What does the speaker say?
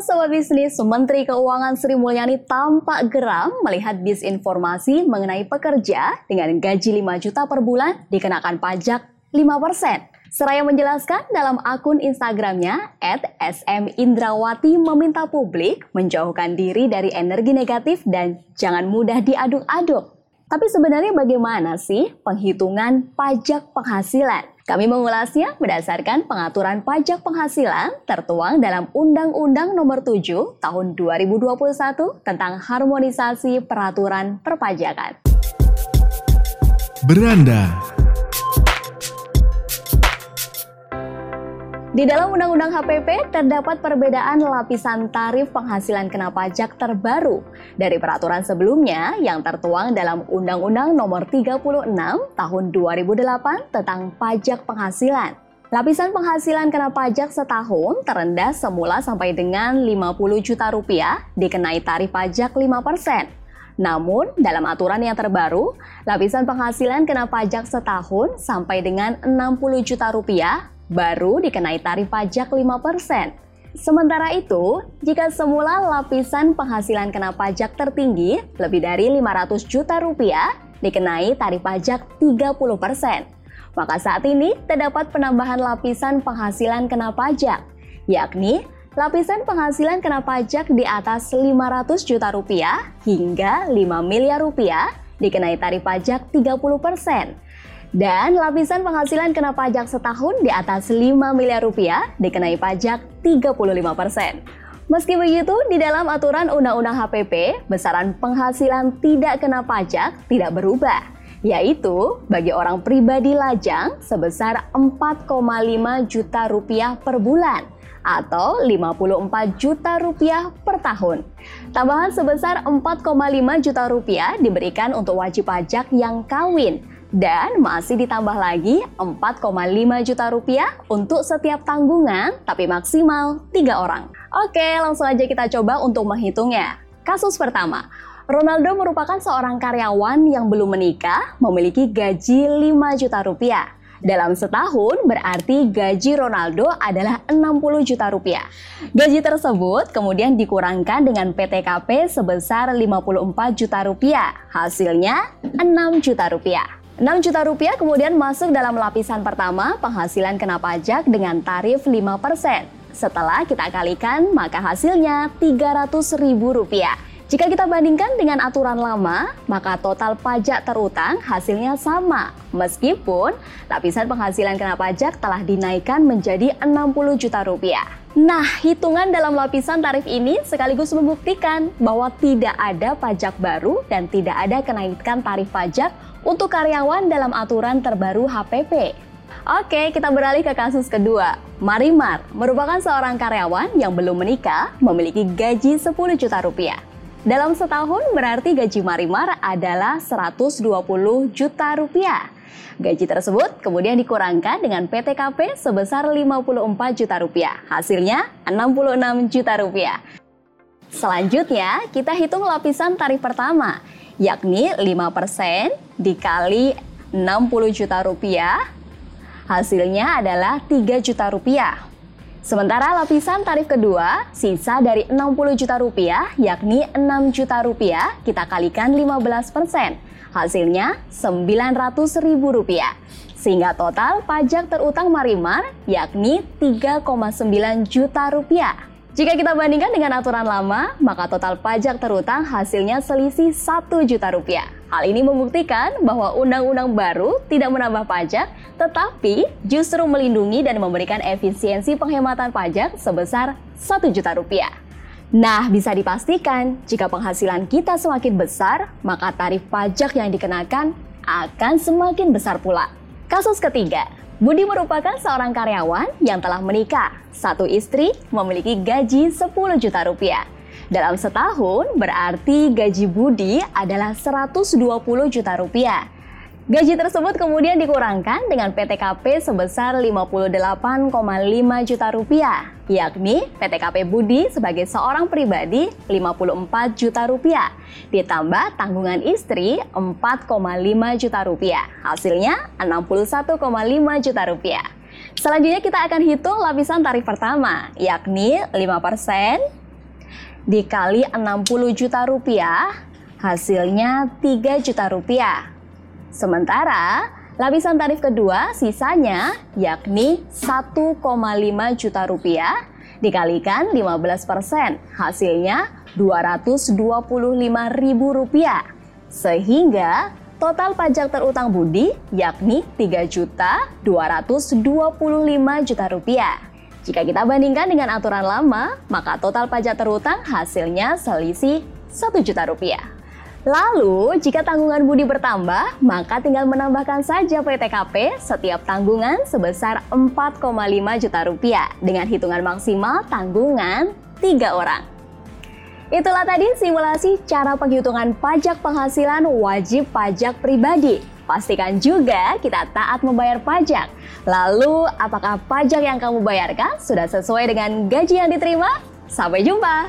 Sobat Bisnis, Menteri Keuangan Sri Mulyani tampak geram melihat disinformasi mengenai pekerja dengan gaji 5 juta per bulan dikenakan pajak 5%. Seraya menjelaskan dalam akun Instagramnya, at SM Indrawati meminta publik menjauhkan diri dari energi negatif dan jangan mudah diaduk-aduk. Tapi sebenarnya bagaimana sih penghitungan pajak penghasilan? Kami mengulasnya berdasarkan pengaturan pajak penghasilan tertuang dalam Undang-Undang Nomor 7 Tahun 2021 tentang harmonisasi peraturan perpajakan. Beranda Di dalam Undang-Undang HPP terdapat perbedaan lapisan tarif penghasilan kena pajak terbaru dari peraturan sebelumnya yang tertuang dalam Undang-Undang Nomor 36 Tahun 2008 tentang pajak penghasilan. Lapisan penghasilan kena pajak setahun terendah semula sampai dengan 50 juta rupiah dikenai tarif pajak 5%. Namun, dalam aturan yang terbaru, lapisan penghasilan kena pajak setahun sampai dengan 60 juta rupiah baru dikenai tarif pajak 5%. Sementara itu, jika semula lapisan penghasilan kena pajak tertinggi lebih dari 500 juta rupiah, dikenai tarif pajak 30%. Maka saat ini terdapat penambahan lapisan penghasilan kena pajak, yakni lapisan penghasilan kena pajak di atas 500 juta rupiah hingga 5 miliar rupiah dikenai tarif pajak 30 persen dan lapisan penghasilan kena pajak setahun di atas 5 miliar rupiah dikenai pajak 35 persen. Meski begitu, di dalam aturan Undang-Undang HPP, besaran penghasilan tidak kena pajak tidak berubah, yaitu bagi orang pribadi lajang sebesar 4,5 juta rupiah per bulan atau 54 juta rupiah per tahun. Tambahan sebesar 4,5 juta rupiah diberikan untuk wajib pajak yang kawin dan masih ditambah lagi 4,5 juta rupiah untuk setiap tanggungan, tapi maksimal 3 orang. Oke, langsung aja kita coba untuk menghitungnya. Kasus pertama, Ronaldo merupakan seorang karyawan yang belum menikah, memiliki gaji 5 juta rupiah. Dalam setahun berarti gaji Ronaldo adalah 60 juta rupiah. Gaji tersebut kemudian dikurangkan dengan PTKP sebesar 54 juta rupiah. Hasilnya 6 juta rupiah. 6 juta rupiah kemudian masuk dalam lapisan pertama penghasilan kena pajak dengan tarif 5%. Setelah kita kalikan, maka hasilnya 300 ribu rupiah. Jika kita bandingkan dengan aturan lama, maka total pajak terutang hasilnya sama. Meskipun lapisan penghasilan kena pajak telah dinaikkan menjadi 60 juta rupiah. Nah, hitungan dalam lapisan tarif ini sekaligus membuktikan bahwa tidak ada pajak baru dan tidak ada kenaikan tarif pajak untuk karyawan dalam aturan terbaru HPP. Oke, kita beralih ke kasus kedua. Marimar merupakan seorang karyawan yang belum menikah, memiliki gaji 10 juta rupiah. Dalam setahun berarti gaji Marimar adalah 120 juta rupiah. Gaji tersebut kemudian dikurangkan dengan PTKP sebesar 54 juta rupiah. Hasilnya 66 juta rupiah. Selanjutnya, kita hitung lapisan tarif pertama, yakni 5% dikali 60 juta rupiah, hasilnya adalah 3 juta rupiah. Sementara lapisan tarif kedua, sisa dari 60 juta rupiah, yakni 6 juta rupiah, kita kalikan 15 persen. Hasilnya 900 ribu rupiah. Sehingga total pajak terutang Marimar yakni 3,9 juta rupiah. Jika kita bandingkan dengan aturan lama, maka total pajak terutang hasilnya selisih 1 juta rupiah. Hal ini membuktikan bahwa undang-undang baru tidak menambah pajak, tetapi justru melindungi dan memberikan efisiensi penghematan pajak sebesar 1 juta rupiah. Nah, bisa dipastikan jika penghasilan kita semakin besar, maka tarif pajak yang dikenakan akan semakin besar pula. Kasus ketiga, Budi merupakan seorang karyawan yang telah menikah. Satu istri memiliki gaji 10 juta rupiah. Dalam setahun berarti gaji Budi adalah 120 juta rupiah. Gaji tersebut kemudian dikurangkan dengan PTKP sebesar 58,5 juta rupiah, yakni PTKP Budi sebagai seorang pribadi 54 juta rupiah, ditambah tanggungan istri 4,5 juta rupiah, hasilnya 61,5 juta rupiah. Selanjutnya kita akan hitung lapisan tarif pertama, yakni 5% dikali 60 juta rupiah, hasilnya 3 juta rupiah. Sementara lapisan tarif kedua sisanya yakni 1,5 juta rupiah dikalikan 15 persen, hasilnya 225 ribu rupiah. Sehingga total pajak terutang budi yakni 3 juta 225 juta rupiah. Jika kita bandingkan dengan aturan lama, maka total pajak terutang hasilnya selisih 1 juta rupiah. Lalu, jika tanggungan budi bertambah, maka tinggal menambahkan saja PTKP setiap tanggungan sebesar 4,5 juta rupiah dengan hitungan maksimal tanggungan 3 orang. Itulah tadi simulasi cara penghitungan pajak penghasilan wajib pajak pribadi. Pastikan juga kita taat membayar pajak. Lalu, apakah pajak yang kamu bayarkan sudah sesuai dengan gaji yang diterima? Sampai jumpa!